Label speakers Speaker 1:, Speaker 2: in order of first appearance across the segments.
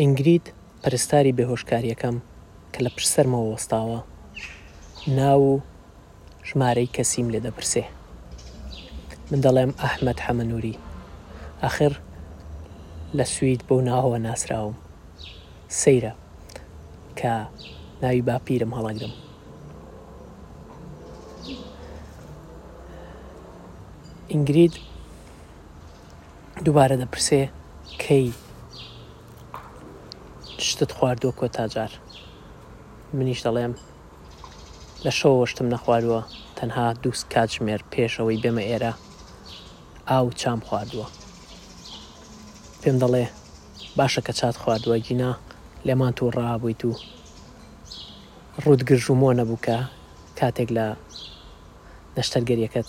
Speaker 1: ئینگرید پەرستاری بێهۆشکارییەکەم کە لە پشت سەرمەوە وەستاوە، ناو و ژمارەی کەسیم لێ دەپرسێ. من دەڵێم ئەحمەد حەمەنووری. ئاخر لە سوید بەو ناوەوە ناسراوم. سەیرە کە ناوی باپیرم هەڵەگرم. ئینگرید دوبارە دەپرسێ کەی شتت خواردووە کۆتاجار منیش دەڵێم لە شەوەوە شتم نەخوارووە تەنها دووست کاتژمێر پێشەوەی بێمە ئێرە ئاو چام خواردووە پێم دەڵێ باشە کە چات خواردووە گینا لێمان تو ڕابوویت و ڕوودگرژومۆ نەبووکە کاتێک لە نەشتەرگەریەکەت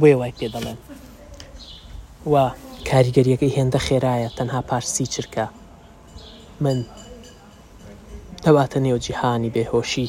Speaker 1: بۆیە وای پێ دەڵێن و کاریگەریەکەی هێندە خێرایە تەنها پارسی چرکە من دەباتە نێو جیهانی بێهۆشی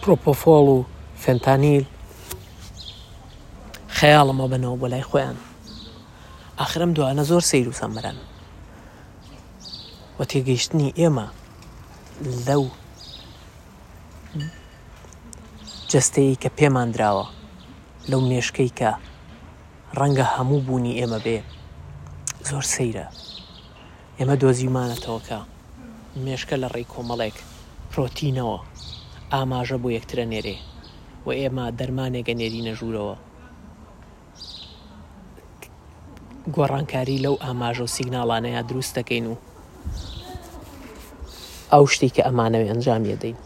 Speaker 1: پرۆپۆفۆڵ و فێنتانیل خەیاڵم ئەبەنەوە بۆ لای خۆیان ئاخرم دوانە زۆر سیر و سەمرەن و تێگەیشتنی ئێمە لەو جستەیە کە پێمان دراوە لەو مێشکەی کە ڕەنگە هەموو بوونی ئێمە بێ زۆر سەیرە ئێمە دۆزیومانەتەوە کە مێشکە لە ڕێی کۆمەڵێک پرۆتینەوە ئاماژە بۆ یەکترە نێرێ و ئێمە دەرمانێگە نێرینە ژوورەوە گۆڕانکاری لەو ئاماژە و سیگناڵانەیە دروست دەکەین و ئەو شتێک کە ئەمانەوێ ئەنجامیەدەین.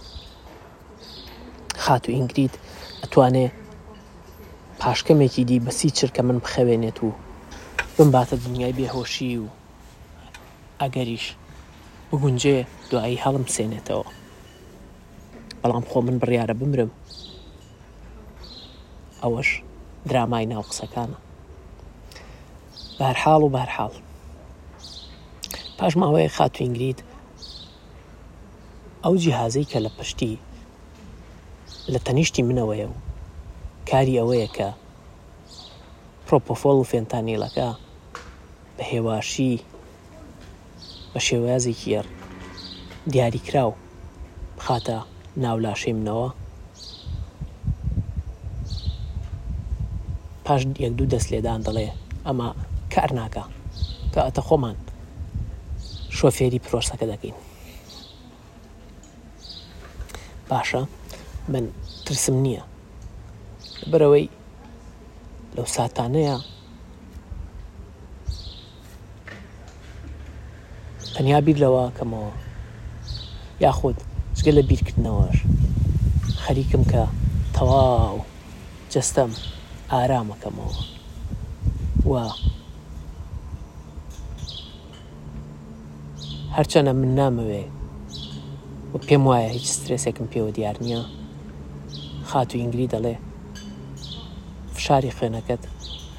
Speaker 1: خاتوو ئینگرید ئەتوانێ پاشکەمێکی دی بە سی چرکە من بخەوێنێت و بمباتە دنیای بێهۆشی و ئەگەریش بگونجێ دوایی هەڵم سێنێتەوە بەڵام خۆ من بڕیارە بمرم ئەوەش درامای ناو قسەکانە بارحاڵ و بارحاڵ پاش ماوەیە خاتوینگریت ئەو جیهازەی کە لە پشتی لە تەنیشتی منەوەیە و کاری ئەوەیە کە پرۆپۆفۆل و فێنتانیلەکە بە هێواشی بە شێوازێکی دیاریکراو بخاتە ناو لاشەی منەوە پاش یەک دوو دەست لێدان دەڵێ ئەمە کار ناکە کە ئەتە خۆمان شۆفێری پرۆسەکە دەکەین باشە من ترسم نییە برەوەی لەو ساتانەیە تەنیا بیر لەوە ئەکەمەوە یاخود جگە لە بیرکردنەوەش خەریکم کە تەواو جەستەم ئارام ئەکەمەوە و هەرچەنە من نامەوێ و پێم وایە هیچ سترێسێکم پێوە دیار نییە خاتو ئینگری دەڵێ فشاری خوێنەکەت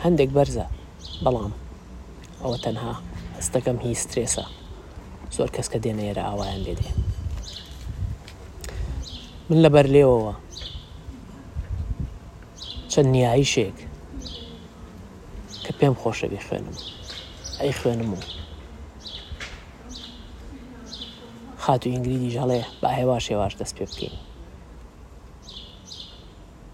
Speaker 1: هەندێک بەرزە بەڵام ئەوە تەنها هەستەکەم هی سترێسە زۆر کەس کە دێنە ئێرە ئاوایان لێ دێ من لە بەرلێەوە چەند نیایشێک کە پێم خۆشەوی خوێنم ئەی خوێنم و خاتو ئینگلیدی ژەڵێ با هێواش هێواش دەست پێ بکەین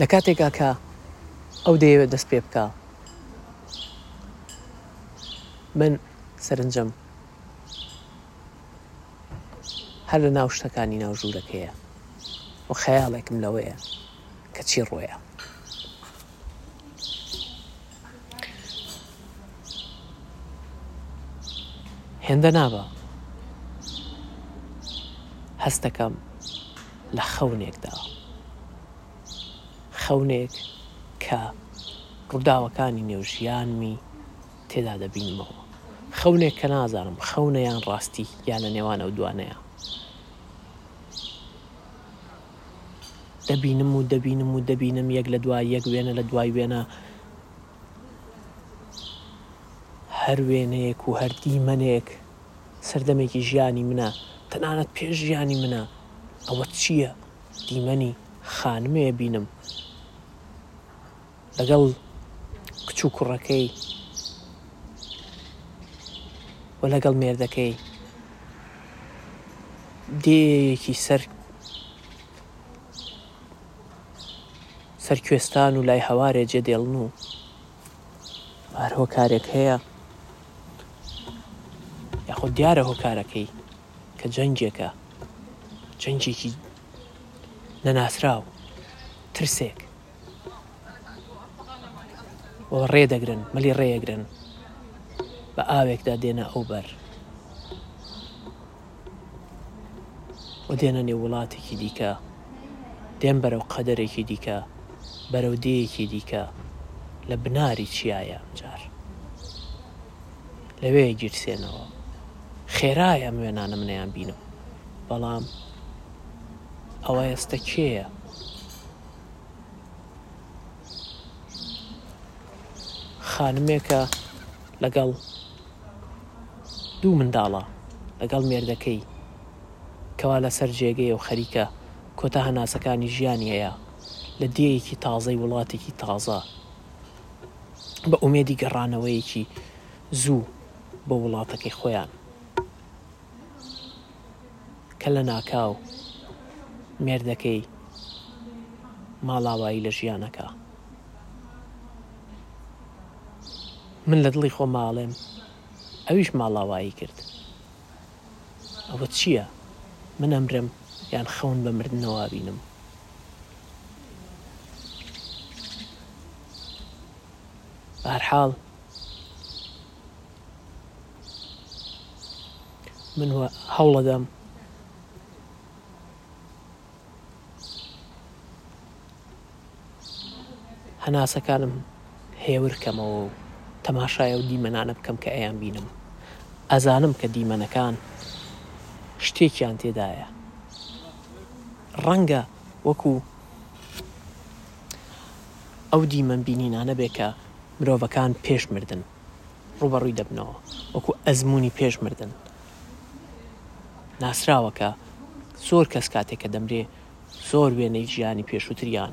Speaker 1: لە کاتێکا کە ئەو دەیەوێت دەست پێ بکە من سەرنجەم هەر لە ناو شتەکانی ناو ژوورەکەیە و خەیاڵێکم لەوەیە کە چی ڕۆیە هێندە نابە هەستەکەم لە خەونێکدا خەونێک کە ڕووداوەکانی نێو ژیانمی تێدا دەبینمەوە خەونێک کە نازانم خەونەیان ڕاستی یا لە نێوان ئەو دوانەیە دەبینم و دەبینم و دەبینم یەک لە دوای یەک وێنە لە دوای وێنە هەر وێنەیەک و هەر دیمەنێک سەردەمێکی ژیانی منە تەنانەت پێش ژیانی منە ئەوە چییە دیمەنی خانمێ بینم لەگەڵ کچ و کوڕەکەی و لەگەڵ مێردەکەی دێیەکی سەر سەر کوێستان و لای هەوارێ جێ دێڵن و هەر هۆکارێک هەیە یاخۆ دیارە هۆکارەکەی کە جەنگێکە جەنگێکی نەناسراو ترسێک و ڕێ دەگرن مەلی ڕێگرن بە ئاوێکدا دێنە ئەو بەر و دێنە نێ وڵاتێکی دیکە دێن بەرەو قەدەرێکی دیکە بەرەو دێیەکی دیکە لە بناری چیایە ئەمجار لەوێ گیرسێنەوە خێرایە موێنانە منیان بینم بەڵام ئەوە ئێستا کێیە خانمێکە لەگەڵ دوو منداڵە لەگەڵ مێردەکەی کەوا لەسەر جێگەیە و خەریکە کۆتا هەناسەکانی ژیانی هەیە لە دێیەکی تازەی وڵاتێکی تازە بە ئومێدی گەڕانەوەیەکی زوو بۆ وڵاتەکەی خۆیان کە لە ناکاو مێردەکەی ماڵاوایی لە ژیانەکە. من لە دڵی خۆم ماڵێم ئەویش ماڵاوایی کرد. ئەوە چییە؟ من ئەمرم یان خەون بە مردنەوە بینم؟ بەرحاڵ من هەوڵەدەم هەناسەکانم هێورکەمەوە و تەماشای ئەو دیمەنانە بکەم کە ئەیان بینم ئەزانم کە دیمەنەکان شتێکیان تێدایە ڕەنگە وەکو ئەو دیمەن بینینانە بێ کە مرۆڤەکان پێش مردن ڕووبەڕووی دەبنەوە وەکو ئەزموونی پێش مردن ناسراوە کە زۆر کەس کاتێک کە دەمرێ زۆر وێنەی ژیانی پێشووتریان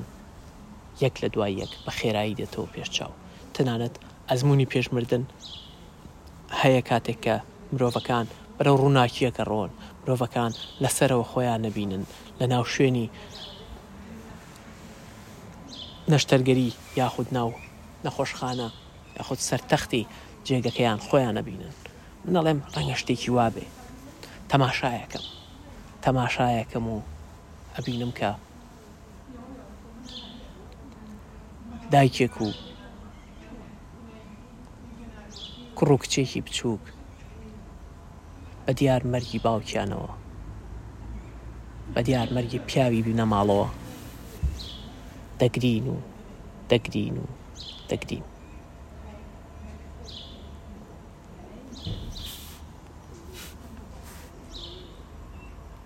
Speaker 1: یەک لە دوای یەک بە خێرایی دێتەوە پێش چاو تەنانەت ئەزمموی پێش مردن هەیە کاتێک کە مرۆڤەکان بەرەو ڕووناکیەکە ڕۆن مرۆڤەکان لەسەرەوە خۆیان نەبینن لە ناو شوێنی نەشتەرگەری یاخود ناو نەخۆشخانە یاخود سەر تەختی جێگەکەیان خۆیان ئەبینن من ئەڵێم ڕەنگە شتێکی وابێ تەماشایەکەم تەماشایەکەم و ئەبینم کە دایکێک و کوڕ و کچێکی بچووک بە دیار مەرگی باوکیانەوە بە دیار مەرگی پیاوی بینەماڵەوە دەگرین و دەگرین و دەگرین